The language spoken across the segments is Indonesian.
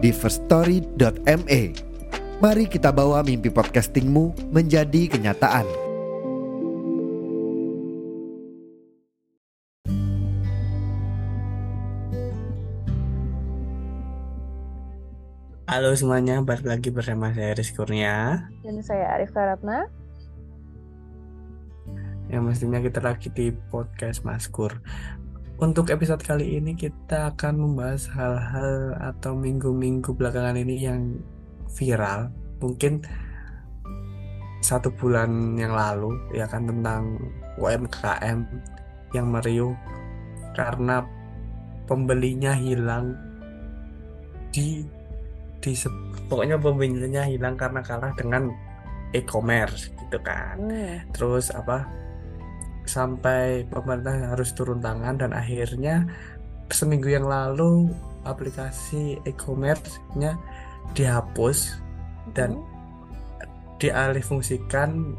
di firststory.me. Mari kita bawa mimpi podcastingmu menjadi kenyataan. Halo semuanya, balik lagi bersama saya Rizky Kurnia Dan saya Arif Karatna. Yang mestinya kita lagi di podcast Maskur Untuk episode kali ini kita akan membahas hal-hal atau minggu-minggu belakangan ini yang viral Mungkin satu bulan yang lalu ya kan tentang UMKM yang meriuh karena pembelinya hilang di di pokoknya pembelinya hilang karena kalah dengan e-commerce gitu kan Hmm. terus apa sampai pemerintah harus turun tangan dan akhirnya seminggu yang lalu aplikasi e-commerce-nya dihapus dan dialihfungsikan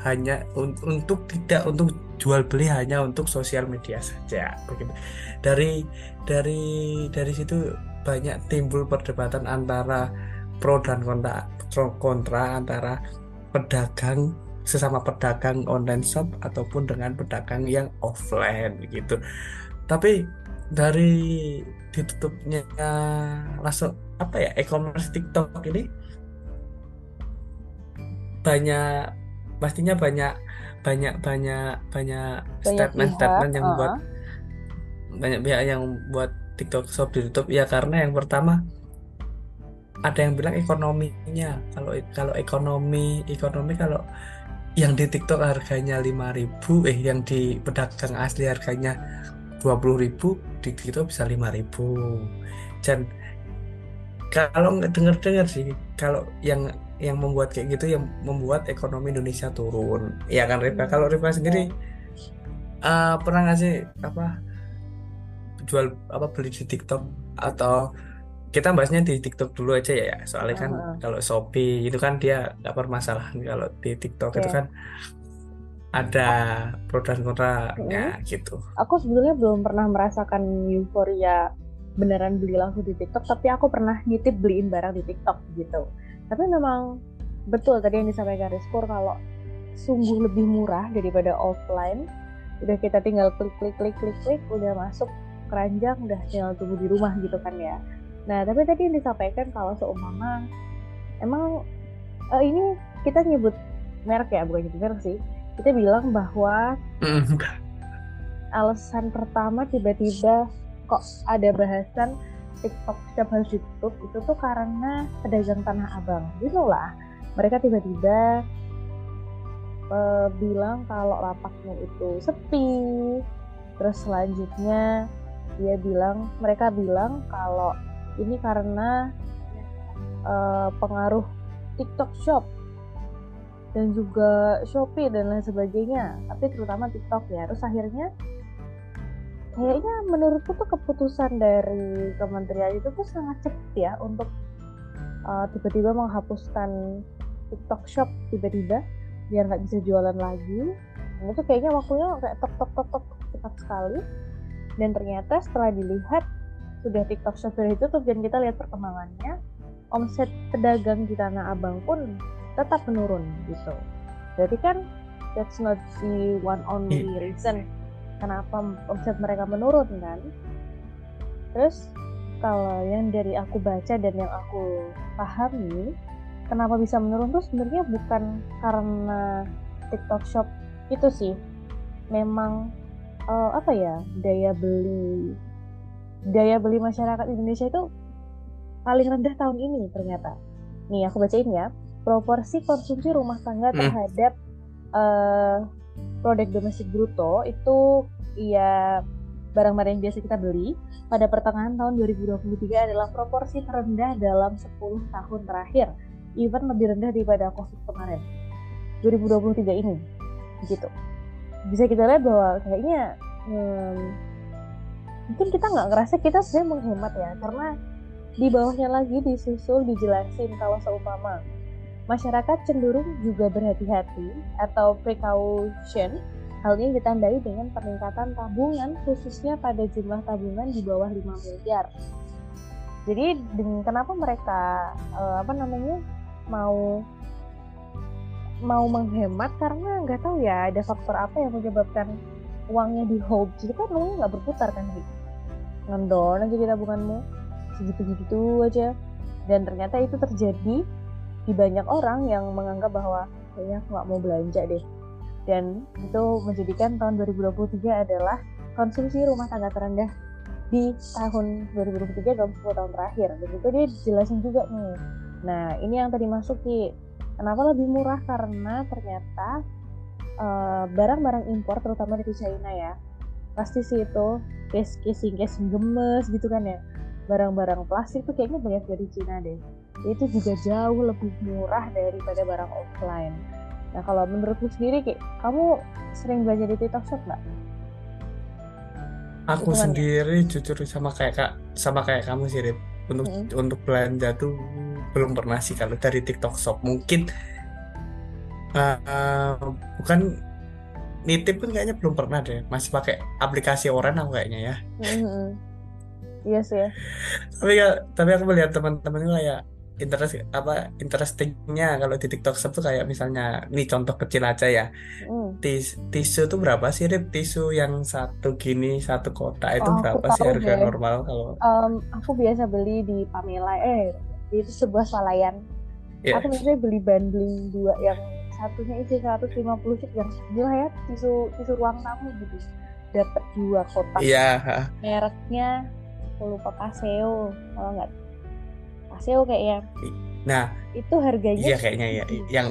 hanya un- untuk tidak untuk jual beli hanya untuk sosial media saja begitu. Dari dari dari situ banyak timbul perdebatan antara pro dan kontra pro kontra antara pedagang sesama pedagang online shop ataupun dengan pedagang yang offline gitu. Tapi dari ditutupnya langsung apa ya e-commerce TikTok ini banyak pastinya banyak banyak banyak banyak statement-statement yang pihak, buat banyak pihak yang buat TikTok Shop ditutup. Ya karena yang pertama ada yang bilang ekonominya. Kalau kalau ekonomi ekonomi kalau yang di TikTok harganya 5000 eh yang di pedagang asli harganya 20.000 di TikTok bisa 5000 dan kalau nggak denger-dengar sih kalau yang yang membuat kayak gitu yang membuat ekonomi Indonesia turun. Ya kan Rifa kalau Rifa sendiri eh, pernah nggak sih apa jual apa beli di TikTok? Atau kita bahasnya di TikTok dulu aja ya soalnya kan kalau Shopee itu kan dia nggak permasalahan kalau di TikTok itu Oke. kan ada pro dan kontranya gitu Aku sebenarnya belum pernah merasakan euforia beneran beli langsung di TikTok, tapi aku pernah nitip beliin barang di TikTok gitu. Tapi memang betul tadi yang disampaikan Rizkur kalau sungguh lebih murah daripada offline. Udah kita tinggal klik klik klik klik klik udah masuk keranjang udah tinggal tunggu di rumah gitu kan ya. Nah, tapi tadi yang disampaikan kalau seumpama emang eh, ini kita nyebut merek ya, bukan nyebut merek sih. Kita bilang bahwa Mm, alasan pertama tiba-tiba kok ada bahasan TikTok Shop harus ditutup itu tuh karena pedagang Tanah Abang. Gitu lah. Mereka tiba-tiba eh, bilang kalau lapaknya itu sepi. Terus selanjutnya dia bilang mereka bilang kalau ini karena eh, pengaruh TikTok Shop dan juga Shopee dan lain sebagainya tapi terutama TikTok ya. Terus akhirnya kayaknya menurutku tuh keputusan dari kementerian itu tuh sangat cepat ya untuk uh, tiba-tiba menghapuskan TikTok Shop tiba-tiba biar nggak bisa jualan lagi. Itu kayaknya waktunya kayak tok tok tok tok cepat sekali. Dan ternyata setelah dilihat sudah TikTok Shop sudah ditutup dan kita lihat perkembangannya omset pedagang di Tanah Abang pun tetap menurun gitu. Jadi kan that's not the one only reason kenapa omset mereka menurun kan? Terus kalau yang dari aku baca dan yang aku pahami kenapa bisa menurun tuh sebenarnya bukan karena TikTok Shop itu sih. Memang eh, apa ya daya beli daya beli masyarakat Indonesia itu paling rendah tahun ini ternyata nih aku bacain ya proporsi konsumsi rumah tangga Hmm. terhadap eh, produk domestik bruto itu ya barang-barang yang biasa kita beli pada pertengahan tahun 2023 adalah proporsi terendah dalam 10 tahun terakhir, even lebih rendah daripada COVID kemarin. 2023 ini, gitu. Bisa kita lihat bahwa kayaknya hmm, mungkin kita nggak ngerasa kita sebenarnya menghemat ya, karena di bawahnya lagi disusul dijelasin kalau seumpama masyarakat cenderung juga berhati-hati atau precaution Hal ini ditandai dengan peningkatan tabungan khususnya pada jumlah tabungan di bawah 5 miliar. Jadi dengan kenapa mereka uh, apa namanya mau mau menghemat karena nggak tahu ya ada faktor apa yang menyebabkan uangnya di hold. Jadi kan uangnya nggak berputar kan gitu. Ngendor aja di tabunganmu. Segitu-gitu aja. Dan ternyata itu terjadi di banyak orang yang menganggap bahwa kayaknya aku nggak mau belanja deh. Dan itu menjadikan tahun 2023 adalah konsumsi rumah tangga terendah di tahun 2023 dalam 10 tahun terakhir. Dan itu dia jelasin juga nih. Nah ini yang tadi masuk Ki. Kenapa lebih murah? Karena ternyata barang eh, barang-barang impor terutama dari China ya pasti sih itu case casing casing gemes gitu kan ya barang-barang plastik tuh kayaknya banyak dari Cina deh itu juga jauh lebih murah daripada barang offline Nah kalau menurutmu sendiri, Ki, kamu sering belajar di TikTok Shop nggak? Aku sendiri jujur sama kayak kak, sama kayak kamu sih, Rip. Untuk hmm. untuk belanja tuh belum pernah sih kalau dari TikTok Shop. Mungkin uh, uh, bukan nitip pun kayaknya belum pernah deh. Masih pakai aplikasi Oren aku kayaknya ya. Hmm. Iya sih ya. tapi tapi aku melihat teman-teman kayak interest apa interestingnya kalau di TikTok Shop tuh kayak misalnya ini contoh kecil aja ya mm. Tis, tisu tuh berapa sih Rip? tisu yang satu gini satu kotak itu oh, berapa sih harga deh. normal kalau um, aku biasa beli di Pamela eh itu sebuah swalayan yeah. aku biasanya beli bundling dua yang satunya isi 150 sih yang gila ya tisu tisu ruang tamu gitu dapat dua kotak iya yeah. mereknya aku lupa Paseo kalau nggak Paseo kayaknya. Nah, itu harganya Iya kayaknya ya, yang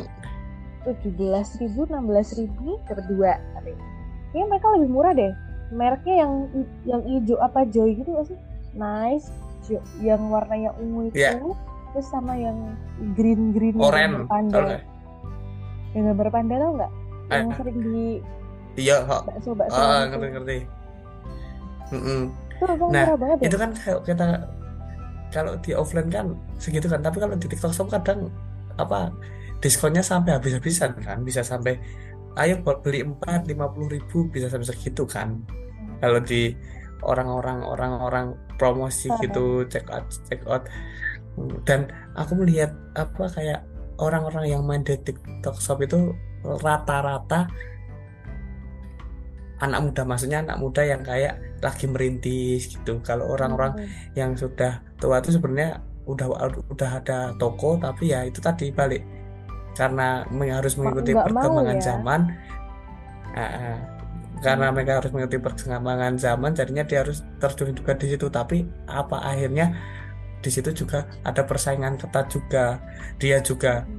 tujuh belas ribu, enam belas ribu berdua. Kayaknya mereka lebih murah deh. Mereknya yang yang hijau apa joy gitu gak sih? Nice, jo, yang warnanya ungu itu, yeah. terus sama yang green green Oren, panda. Yang gambar panda tau nggak? Eh. Yang sering di Iya, bakso bakso. Ah, ngerti ngerti. Mm -mm. nah, itu kan kita kalau di offline kan segitu kan tapi kalau di TikTok Shop kadang apa diskonnya sampai habis-habisan kan bisa sampai ayo buat beli empat lima puluh ribu bisa sampai segitu kan kalau di orang-orang orang-orang promosi gitu check out check out dan aku melihat apa kayak orang-orang yang main di TikTok Shop itu rata-rata anak muda maksudnya anak muda yang kayak lagi merintis gitu kalau orang-orang hmm. yang sudah tua itu sebenarnya udah udah ada toko tapi ya itu tadi balik karena harus mengikuti Nggak perkembangan ya. zaman uh, uh, karena hmm. mereka harus mengikuti perkembangan zaman jadinya dia harus terjun juga di situ tapi apa akhirnya di situ juga ada persaingan ketat juga dia juga hmm.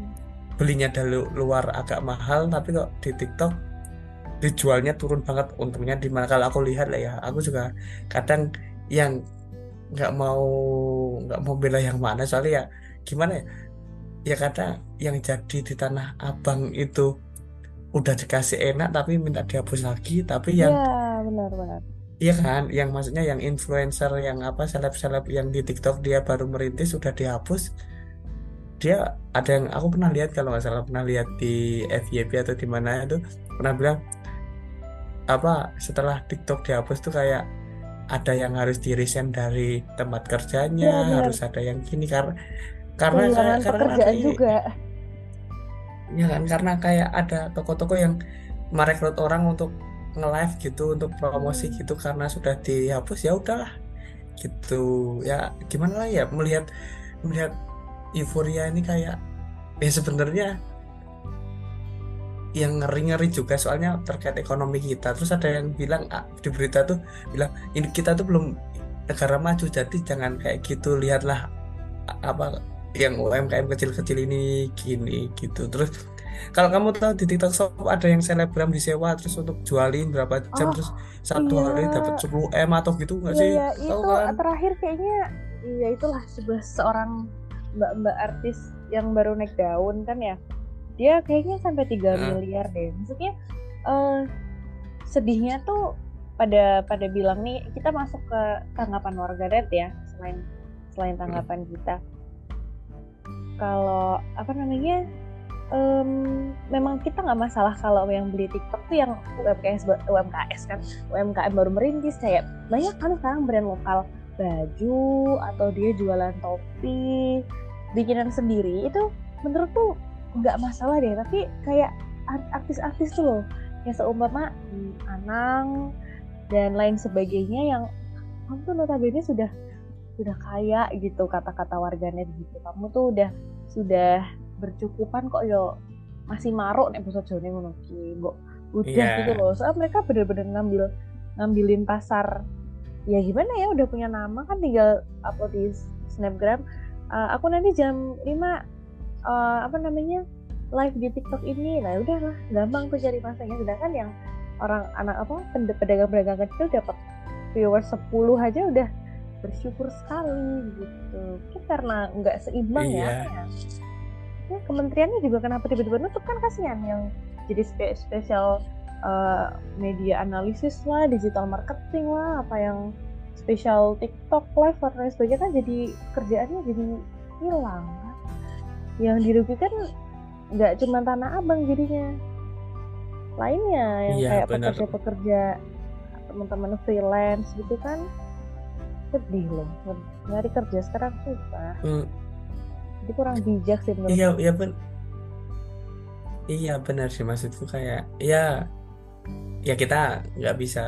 Belinya dari luar agak mahal tapi kok di TikTok dijualnya turun banget untungnya di mana kalau aku lihat lah ya aku juga kadang yang nggak mau nggak mau bela yang mana soalnya ya gimana ya ya kata yang jadi di tanah abang itu udah dikasih enak tapi minta dihapus lagi tapi yang ya, benar benar Iya kan, yang maksudnya yang influencer, yang apa seleb-seleb yang di TikTok dia baru merintis sudah dihapus. Dia ada yang aku pernah lihat kalau nggak salah pernah lihat di FYP atau di mana itu pernah bilang apa setelah TikTok dihapus tuh kayak ada yang harus di resign dari tempat kerjanya ya, harus ada yang gini karena karena kayak karena ada, juga. Ya kan karena kayak ada toko-toko yang merekrut orang untuk nge-live gitu untuk promosi hmm. gitu karena sudah dihapus ya udahlah gitu. Ya gimana lah ya melihat melihat euforia ini kayak ya sebenarnya yang ngeri-ngeri juga soalnya terkait ekonomi kita terus ada yang bilang ah, di berita tuh bilang ini kita tuh belum negara maju jadi jangan kayak gitu lihatlah apa yang UMKM kecil-kecil ini gini gitu terus Kalau kamu tahu di TikTok Shop ada yang selebgram disewa terus untuk jualin berapa jam Oh terus satu hari dapat iya, 10 M atau gitu nggak iya sih? ya Tahu itu kan? terakhir kayaknya iya itulah sebuah seorang mbak-mbak artis yang baru naik daun kan ya. Dia kayaknya sampai 3 Heeh. miliar deh. Maksudnya eh sedihnya tuh pada pada bilang nih kita masuk ke tanggapan warganet ya selain selain Mm. tanggapan kita. Kalau apa namanya em, memang kita nggak masalah kalau yang beli TikTok tuh yang UMKS UMKS kan UMKM baru merintis kayak banyak kan sekarang brand lokal baju atau dia jualan topi bikinan sendiri itu menurutku nggak masalah deh. Tapi kayak art- artis-artis tuh loh yang seumpama Anang dan lain sebagainya yang kamu tuh notabene sudah sudah kaya gitu kata-kata warganet gitu. Kamu tuh udah sudah bercukupan kok yo masih maruk nih pusat jone ngono ki mbok udah Iya. gitu loh. Soalnya mereka bener-bener ngambil ngambilin pasar ya gimana ya udah punya nama kan tinggal upload di snapgram. Eh, aku nanti jam 5 eh, apa namanya live di TikTok ini. Nah udahlah gampang tuh cari masanya. Sedangkan yang orang anak apa ped- pedagang-pedagang kecil dapat viewers 10 aja udah bersyukur sekali gitu. Mungkin karena nggak seimbang ya. Iya. ya ya kementeriannya juga kenapa tiba-tiba nutup kan kasihan. Yang jadi spe- spesial uh, media analisis lah digital marketing lah apa yang spesial TikTok live dan lain sebagainya kan jadi kerjaannya jadi hilang. Kan. yang dirugikan nggak cuma tanah abang jadinya. Lainnya yang Iya, kayak pekerja-pekerja teman-teman freelance gitu kan sedih loh. Nyari kerja sekarang susah. Hmm, jadi kurang bijak sih menurut Iya, iya ben Iya benar sih maksudku kayak ya ya kita nggak bisa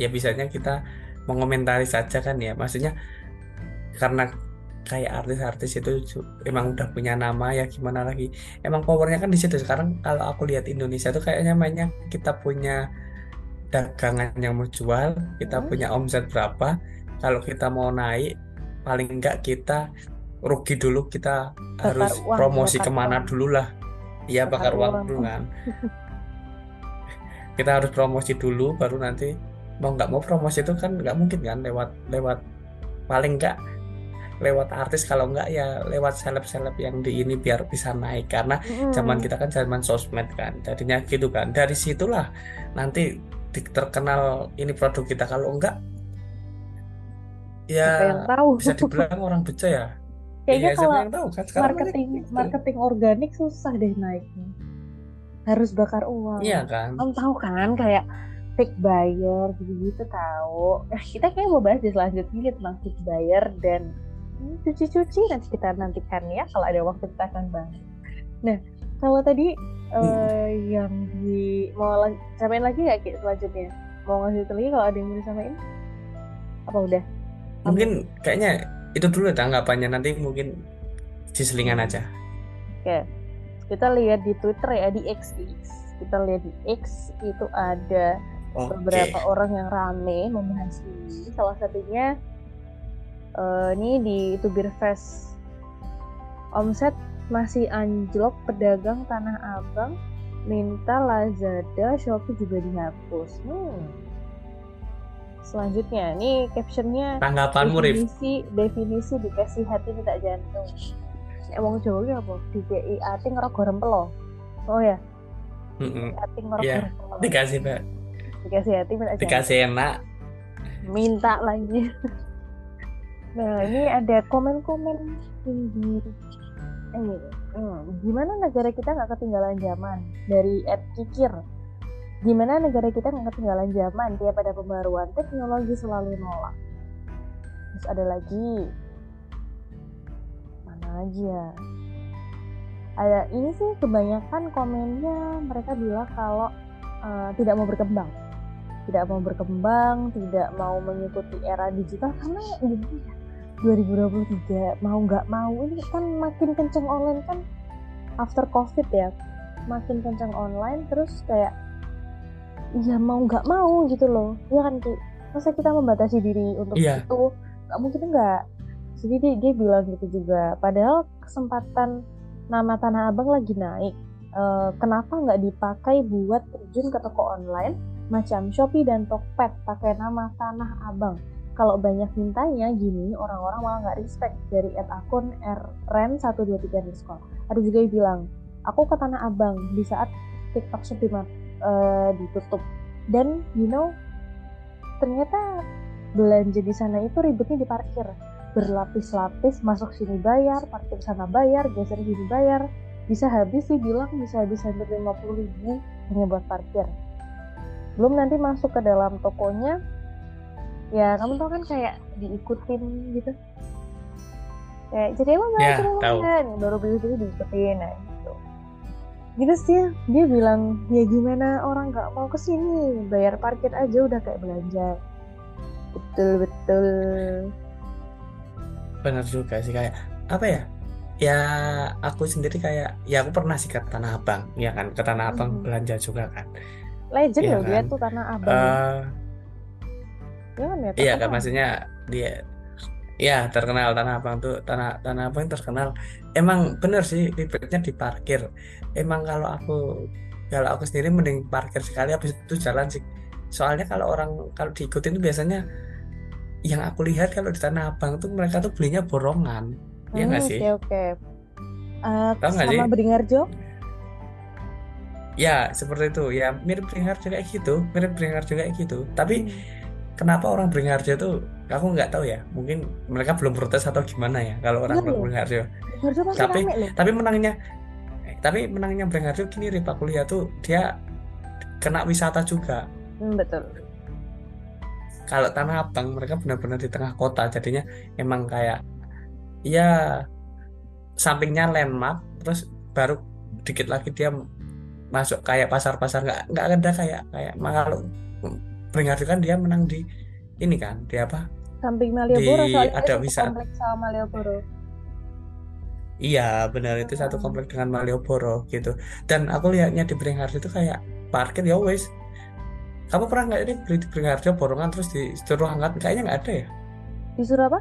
ya bisanya kita mengomentari saja kan ya. Maksudnya karena kayak artis-artis itu emang udah punya nama ya gimana lagi? Emang powernya kan di situ. Sekarang kalau aku lihat Indonesia tuh kayaknya mainnya kita punya dagangan yang mau jual kita Hmm. punya omset berapa. Kalau kita mau naik paling enggak kita rugi dulu. Kita Bakar harus uang, promosi ke mana uang. dulu lah. Iya Bakar bakar uang uang. dulu kan kita harus promosi dulu baru nanti mau nggak mau promosi itu kan nggak mungkin kan lewat lewat paling nggak lewat artis kalau nggak ya lewat seleb-seleb yang di ini biar bisa naik karena zaman kita kan zaman sosmed kan jadinya gitu kan. Dari situlah nanti terkenal ini produk kita kalau enggak ya Siapa yang tahu? bisa dibilang orang beca ya. Kayaknya iya kalau yang tahu kan? Sekarang banyak marketing gitu. marketing organik susah deh naiknya harus bakar uang. Iya kan? Kamu tahu kan kayak fake buyer gitu-gitu tahu. Eh kita kayak mau bahas di selanjutnya tentang fake buyer dan hmm, cuci-cuci nanti kita nantikan ya kalau ada waktu kita akan bahas. Nah kalau tadi eh, yang di mau samain lagi nggak Ki, selanjutnya? Mau ngasih lagi kalau ada yang mau disamain? Apa udah? Mungkin kayaknya itu dulu tanggapannya nanti mungkin di selingan aja. Oke, kita lihat di Twitter ya di X, di X. Kita lihat di X itu ada oke beberapa orang yang rame membahas ini. Salah satunya eh, ini di Tubir Fest. Omset masih anjlok pedagang Tanah Abang minta Lazada, Shopee juga dihapus. Hmm. Selanjutnya, ini captionnya tanggapanmu Rif definisi definisi dikasih hati minta jantung. Nek wong Jawa ki apa? Dikei ati ngerok gorem pelo. Oh ya, Mm-mm. ati ngerok Iya. gorem pelo. dikasih Mbak. Dikasih hati minta dikasih enak Minta lagi. Nah, ini ada komen-komen tinggi. Eh, hmm, gimana negara kita nggak ketinggalan zaman? Dari Ed Kikir. Gimana negara kita nggak ketinggalan zaman? Tiap ada pembaruan teknologi selalu nolak. Terus ada lagi. Ya? Ada ini sih kebanyakan komennya mereka bilang kalau eh, tidak mau berkembang tidak mau berkembang, tidak mau mengikuti era digital karena gimana ya 2023 mau nggak mau ini kan makin kenceng online kan after covid ya makin kenceng online terus kayak ya mau nggak mau gitu loh ya kan Ki? masa kita membatasi diri untuk Iya. itu nggak mungkin nggak jadi dia, dia bilang gitu juga padahal kesempatan nama tanah abang lagi naik. Eh, kenapa nggak dipakai buat terjun ke toko online macam Shopee dan Tokped pakai nama Tanah Abang? Kalau banyak mintanya gini orang-orang malah nggak respect dari at akun rren123 underscore ada juga yang bilang aku ke Tanah Abang di saat TikTok Shop uh, ditutup. Dan you know ternyata belanja di sana itu ribetnya di parkir berlapis-lapis masuk sini bayar parkir sana bayar geser sini bayar. Bisa habis sih bilang bisa habis hampir 50 ribu hanya buat parkir. Belum nanti masuk ke dalam tokonya ya kamu tau kan kayak diikutin gitu. Kayak jadi emang Ya, jadi tahu. kan baru beli beli diikutin nah gitu. Gitu sih dia bilang ya gimana orang nggak mau ke sini bayar parkir aja udah kayak belanja. Betul betul benar juga sih kayak apa ya ya aku sendiri kayak ya aku pernah sih ke Tanah Abang ya kan ke Tanah Abang Hmm. belanja juga kan. Legend Iya loh dia kan? tuh tanah abang. Ya kan ya iya kan maksudnya dia ya terkenal Tanah Abang tuh Tanah Tanah Abang terkenal. Emang bener sih ribetnya di parkir. Emang kalau aku kalau aku sendiri mending parkir sekali habis itu jalan sih. Soalnya kalau orang kalau diikutin tuh biasanya yang aku lihat kalau di Tanah Abang tuh mereka tuh belinya borongan Iya nggak sih? oke oke Eh, Tahu nggak sama sih? Beringharjo Ya, seperti itu. Ya, mirip Beringharjo kayak gitu. Mirip Beringharjo kayak gitu. Tapi Hmm. kenapa orang Beringharjo tuh aku nggak tahu ya. Mungkin mereka belum protes atau gimana ya kalau orang Belum. Beringharjo. Beringharjo Tapi- Tapi menangnya eh, tapi menangnya Beringharjo gini Rip, aku lihat tuh dia kena wisata juga. Hmm, betul Kalau Tanah Abang mereka benar-benar di tengah kota. Jadinya emang kayak ya sampingnya landmark terus baru dikit lagi dia masuk kayak pasar-pasar nggak nggak ada kayak kayak kalau Beringharjo kan dia menang di ini kan di apa samping Malioboro Di- ada wisata. kompleks sama Malioboro iya benar itu satu Hmm. komplek dengan Malioboro gitu dan aku lihatnya di Beringharjo itu kayak parkir ya wes kamu pernah nggak ini beli di Beringharjo borongan terus disuruh angkat? Kayaknya nggak ada ya? Disuruh apa?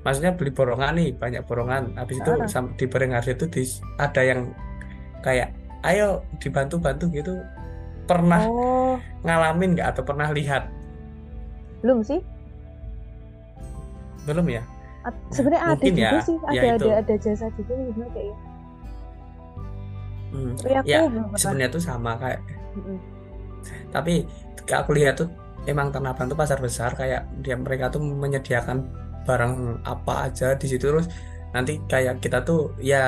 Maksudnya beli borongan nih banyak borongan. Habis itu Ah. di Beringharjo itu di, ada yang kayak ayo dibantu-bantu gitu. Pernah oh. ngalamin nggak atau pernah lihat? Belum sih. Belum ya? Sebenarnya ada Mungkin juga ya, sih. Ya ada itu. ada ada jasa juga juga kayaknya Hmm, aku ya sebenarnya tuh sama kayak Tapi kayak aku lihat tuh emang Tanah Abang tuh pasar besar kayak dia mereka tuh menyediakan barang apa aja di situ terus nanti kayak kita tuh ya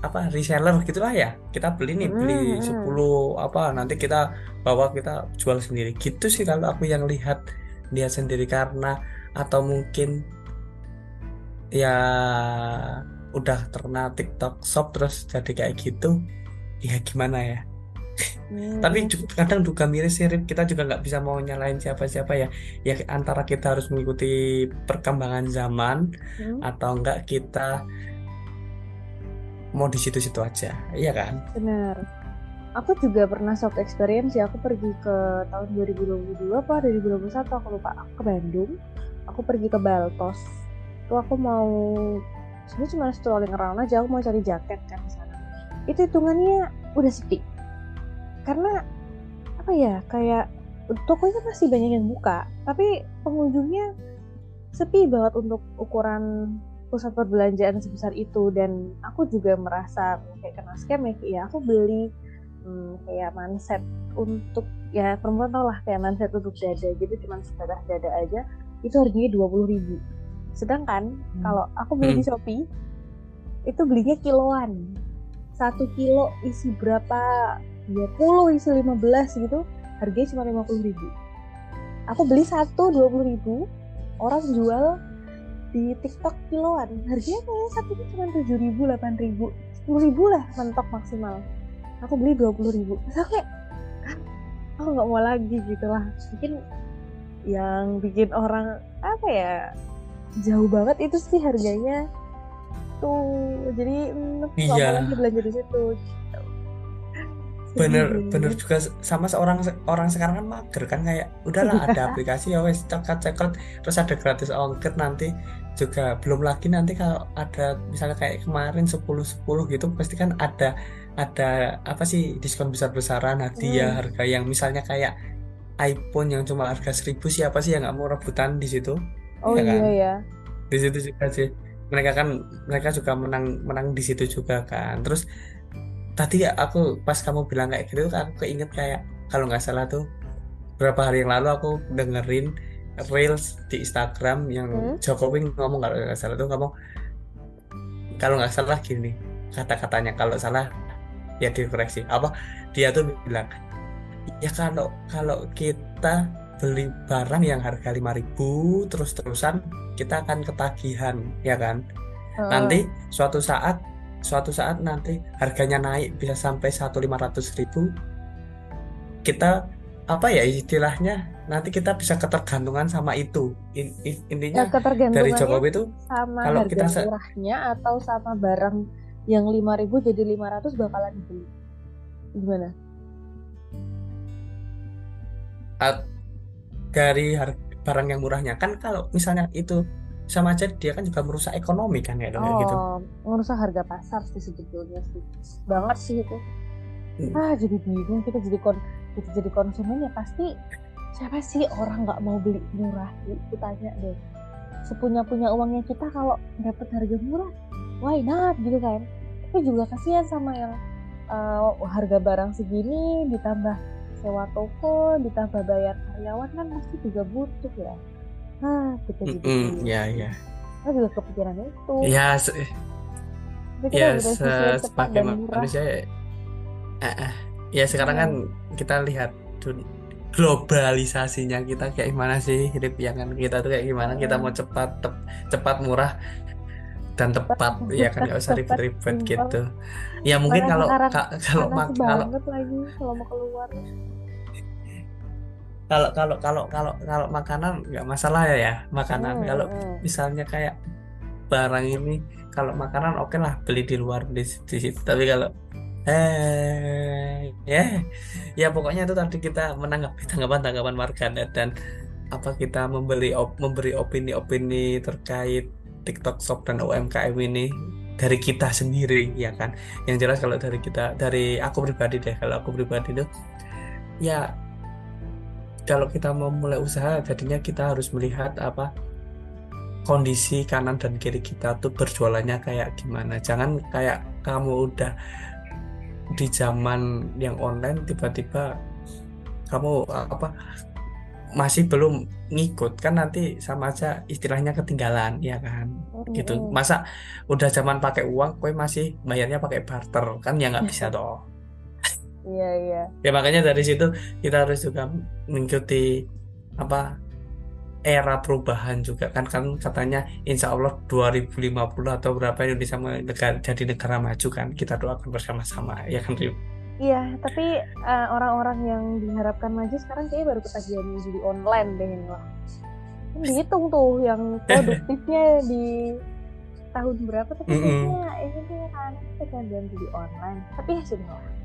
apa reseller gitulah ya. Kita beli nih beli Hmm, 10 apa nanti kita bawa kita jual sendiri. Gitu sih kalau aku yang lihat dia sendiri karena atau mungkin ya udah terkenal TikTok Shop terus jadi kayak gitu ya gimana ya Hmm, tapi ju- kadang juga miris sih kita juga nggak bisa mau nyalain siapa-siapa ya. Ya antara kita harus mengikuti perkembangan zaman hmm, atau enggak kita mau di situ-situ aja. Iya kan? Benar. Aku juga pernah soft experience ya aku pergi ke tahun 2022 apa 2021 aku lupa. Aku ke Bandung. Aku pergi ke Baltos. Tuh aku mau sebenarnya cuma strolling around aja. Aku mau cari jaket kan di sana. Itu hitungannya udah sepi karena apa ya kayak tokonya masih banyak yang buka tapi pengunjungnya sepi banget untuk ukuran pusat perbelanjaan sebesar itu. Dan aku juga merasa kayak kena scam ya kayak aku beli hmm, kayak manset untuk ya perempuan tau lah kayak manset untuk dada. Jadi cuma sebatas dada aja itu harganya dua puluh ribu. Sedangkan kalau aku beli di Shopee itu belinya kiloan. Satu kilo isi berapa 20 isi 15 gitu harganya cuma 50 ribu. Aku beli satu 20 ribu orang jual di TikTok kiloan. Harganya kayak satunya cuma tujuh ribu delapan ribu sepuluh ribu lah mentok maksimal. Aku beli dua puluh ribu. Terus aku kayak "Hah? aku nggak mau lagi gitu lah. Mungkin yang bikin orang apa ya jauh banget itu sih harganya. Tuh jadi mm, nggak Iya. lagi belanja di situ bener bener juga sama seorang orang sekarang kan mager kan kayak udahlah ada aplikasi ya wes cekat cekat terus ada gratis ongkir nanti juga. Belum lagi nanti kalau ada misalnya kayak kemarin 10 10 gitu pasti kan ada ada apa sih diskon besar-besaran hadiah Hmm. harga yang misalnya kayak iPhone yang cuma harga 1000 siapa sih yang nggak mau rebutan di situ? Oh ya kan? iya. Ya. di situ juga sih. Mereka kan mereka juga menang menang di situ juga kan. Terus tadi ya aku pas kamu bilang kayak gitu aku keinget kayak kalau nggak salah tuh beberapa hari yang lalu aku dengerin reels di Instagram yang Hmm? Jokowi ngomong kalau nggak salah tuh ngomong kalau nggak salah gini kata-katanya kalau salah ya dikoreksi apa dia tuh bilang ya kalau kalau kita beli barang yang harga 5000 terus-terusan kita akan ketagihan ya kan Heeh. nanti suatu saat suatu saat nanti harganya naik bisa sampai 1.500 ribu kita apa ya istilahnya nanti kita bisa ketergantungan sama itu In- in- Nah, intinya dari Jokowi itu sama kalau harga kita murahnya atau sama barang yang 5000 jadi 500 bakalan dibeli. Gimana? at- dari har- barang yang murahnya kan kalau misalnya itu sama aja dia kan juga merusak ekonomi kan ya dong kayak gitu Oh, ngerusak harga pasar sih sebetulnya sih. Banget sih itu. Hmm. Ah, jadi bingung kita jadi kon kita jadi konsumen ya pasti siapa sih orang nggak mau beli murah? Itu tanya deh. Sepunya punya uangnya kita kalau dapat harga murah, why not gitu kan? Tapi juga kasihan sama yang eh, harga barang segini ditambah sewa toko, ditambah bayar karyawan kan pasti juga butuh ya. Ah, kita jadi Mm-mm, ya ya. Kita juga kepikiran itu. ya se- ya se- cepat murah. manusia ya, eh, eh. ya sekarang kan kita lihat globalisasinya kita kayak gimana sih? Hidup yang kan kita tuh kayak gimana? Kita mau cepat tep- cepat murah dan tepat ya kan? Nggak usah Cepat, ribet-ribet gitu. Ya mungkin kalau kalau kalau banget lagi kalau mau keluar. Kalau kalau kalau kalau kalau makanan nggak masalah ya ya makanan. Hmm, kalau hmm. misalnya kayak barang ini kalau makanan oke lah beli di luar di, di situ. Tapi kalau eh ya ya pokoknya itu tadi kita menanggapi tanggapan-tanggapan warganet dan apa kita membeli op- memberi opini-opini terkait TikTok Shop dan UMKM ini dari kita sendiri ya kan? Yang jelas kalau dari kita dari aku pribadi deh kalau aku pribadi tuh ya kalau kita mau mulai usaha jadinya kita harus melihat apa kondisi kanan dan kiri kita tuh berjualannya kayak gimana. Jangan kayak kamu udah di zaman yang online tiba-tiba kamu apa masih belum ngikut. Kan nanti sama aja istilahnya ketinggalan ya kan? Gitu. Masa udah zaman pakai uang kue masih bayarnya pakai barter? Kan ya nggak bisa toh Iya iya. ya makanya dari situ kita harus juga mengikuti apa era perubahan juga kan kan katanya insya Allah 2050 atau berapa Indonesia negara, jadi negara maju kan kita doakan bersama-sama ya kan Rim? Iya, tapi eh, orang-orang yang diharapkan maju sekarang kayaknya baru ketagihan jadi online deh ini lah. Kan dihitung tuh yang produktifnya di tahun berapa tapi Mm-mm. kayaknya ini kan ketagihan jadi online. Tapi ya sudah lah.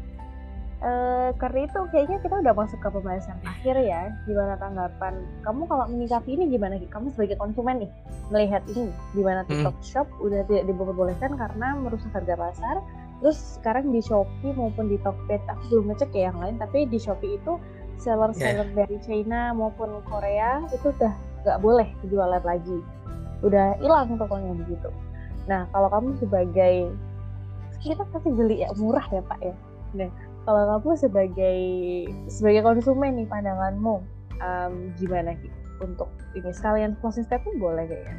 Eh, karena itu kayaknya kita udah masuk ke pembahasan akhir ya. Gimana tanggapan kamu kalau menyikapi ini gimana? Kamu sebagai konsumen nih melihat ini gimana TikTok Shop udah tidak diperbolehkan karena merusak harga pasar. Terus sekarang di Shopee maupun di Tokped aku belum ngecek ya yang lain, tapi di Shopee itu seller-seller dari China maupun Korea itu udah nggak boleh jualan lagi. Udah hilang pokoknya begitu. Nah kalau kamu sebagai kita pasti beli ya murah ya Pak ya. Nah kalau kamu sebagai sebagai konsumen nih pandanganmu em, gimana Ki? untuk ini sekalian closing statement boleh kayaknya.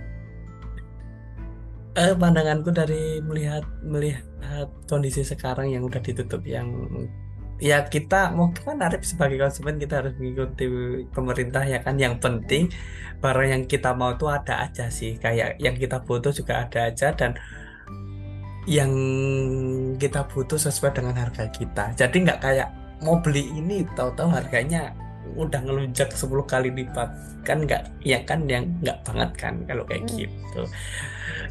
Eh, pandanganku dari melihat melihat kondisi sekarang yang udah ditutup yang ya kita mau gimana Arif sebagai konsumen kita harus mengikuti pemerintah ya kan yang penting barang yang kita mau tuh ada aja sih kayak yang kita butuh juga ada aja dan yang kita butuh sesuai dengan harga kita. Jadi nggak kayak mau beli ini tahu-tahu harganya udah ngelunjak 10 kali lipat. Kan nggak ya kan yang nggak banget kan kalau kayak Hmm. gitu.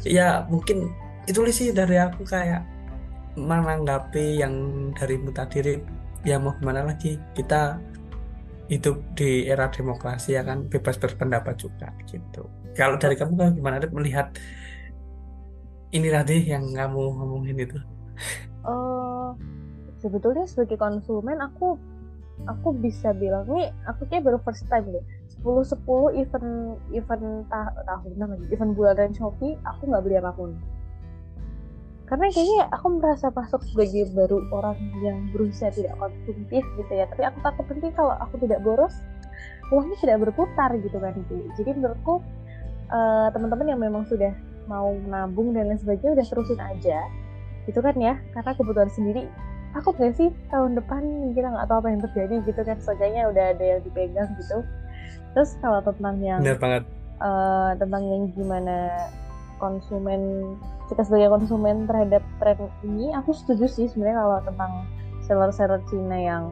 Ya mungkin itu sih dari aku kayak menanggapi yang darimu tadi Rip. ya mau gimana lagi? Kita hidup di era demokrasi ya kan? Bebas berpendapat juga gitu. Kalau dari kamu kan gimana melihat ini tadi yang kamu ngomongin itu Oh, sebetulnya sebagai konsumen aku aku bisa bilang nih aku kayak baru first time deh. 10 10 event event ta tahunan lagi event bulanan Shopee aku nggak beli apa pun. Karena kayaknya aku merasa masuk sebagai baru orang yang berusaha tidak konsumtif gitu ya. Tapi aku takut nanti kalau aku tidak boros uangnya tidak berputar gitu kan. Jadi menurutku uh, teman-teman yang memang sudah mau nabung dan lain sebagainya udah terusin aja gitu kan ya karena kebutuhan sendiri takut gak sih tahun depan kita nggak tahu apa yang terjadi gitu kan sebagainya udah ada yang dipegang gitu. Terus kalau tentang yang benar banget. uh, tentang yang gimana konsumen kita sebagai konsumen terhadap tren ini aku setuju sih sebenarnya kalau tentang seller-seller Cina yang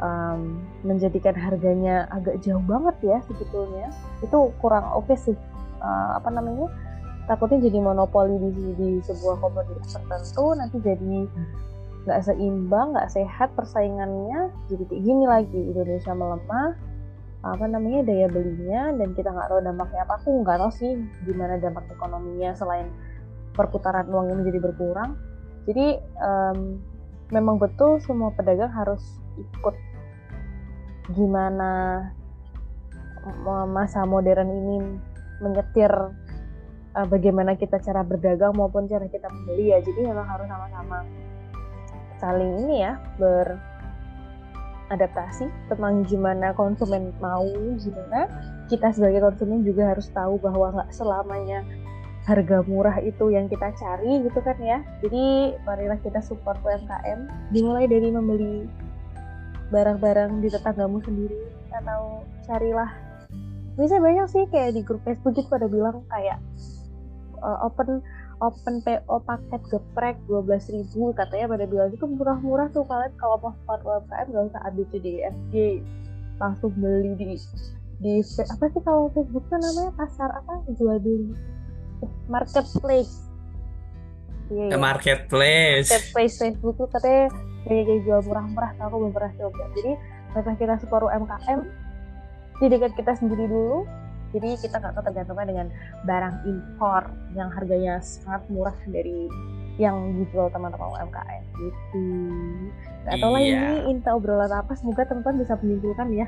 um, menjadikan harganya agak jauh banget ya sebetulnya. Itu kurang oke okay sih uh, apa namanya takutnya jadi monopoli di, di sebuah komoditas tertentu nanti jadi nggak seimbang nggak sehat persaingannya jadi kayak gini lagi. Indonesia melemah apa namanya daya belinya dan kita nggak tahu dampaknya apa. Aku nggak tahu sih gimana dampak ekonominya selain perputaran uangnya menjadi berkurang. Jadi um, memang betul semua pedagang harus ikut gimana masa modern ini menyetir uh, bagaimana kita cara berdagang maupun cara kita membeli ya. Jadi memang harus sama-sama saling ini ya beradaptasi tentang gimana konsumen mau gimana kita sebagai konsumen juga harus tahu bahwa nggak selamanya harga murah itu yang kita cari gitu kan ya. Jadi marilah kita support UMKM dimulai dari membeli barang-barang di tetanggamu sendiri atau carilah. Bisa banyak sih kayak di grup Facebook itu pada bilang kayak uh, open open PO paket geprek 12.000 katanya pada bilang itu murah-murah tuh kalian kalau mau start UMKM gak usah ABCDFG langsung beli di di apa sih kalau Facebook tuh namanya pasar apa jual beli eh, marketplace. Yeah, yeah. marketplace. Marketplace Facebook tuh katanya kayak, kayak jual murah-murah aku belum pernah coba. Jadi mereka kita support UMKM di dekat kita sendiri dulu jadi kita nggak ketergantungan dengan barang impor yang harganya sangat murah dari yang dijual teman-teman UMKM gitu. Gak tau iya. ini inta obrolan apa, semoga teman-teman bisa menyimpulkan ya.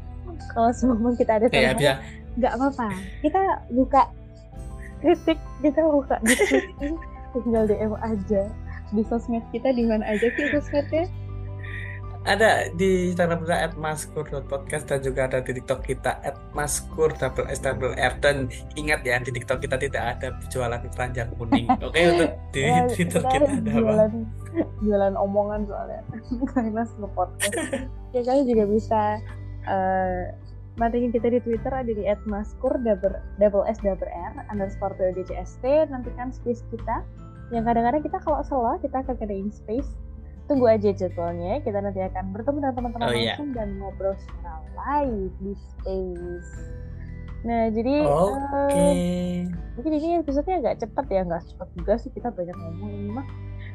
Kalau semua kita ada sama, ya, nggak apa-apa. Kita buka kritik, kita buka diskusi, tinggal DM aja di sosmed kita di mana aja sih sosmednya ada di Instagram kita at maskur.podcast dan juga ada di TikTok kita at maskur double S double R. Dan ingat ya di TikTok kita tidak ada jualan keranjang kuning. Oke okay, untuk di ya, Twitter kita ada jualan, apa? jualan omongan soalnya. Karena sebelum podcast. Ya kalian juga bisa uh, mantengin kita di Twitter ada di at maskur double, double S double R underscore PODCST nantikan space kita. Yang kadang-kadang kita kalau salah kita akan in space tunggu aja jadwalnya kita nanti akan bertemu dengan teman-teman oh, iya. langsung dan ngobrol secara live di space nah jadi okay. uh, mungkin ini episode agak cepat ya nggak cepat juga sih kita banyak ngomong ini mah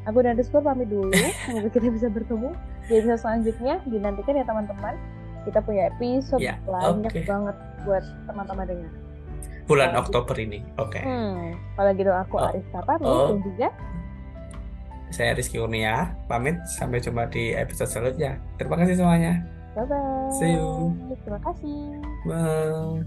aku dan Discord pamit dulu semoga kita bisa bertemu di episode selanjutnya dinantikan ya teman-teman kita punya episode yeah, banyak okay. banget buat teman-teman dengar bulan Oktober ini oke okay. hmm, kalau gitu aku oh. Arista pamit oh. dan juga saya Rizky Kurnia, pamit sampai jumpa di episode selanjutnya. Terima kasih semuanya. Bye bye. See you. Terima kasih. Bye.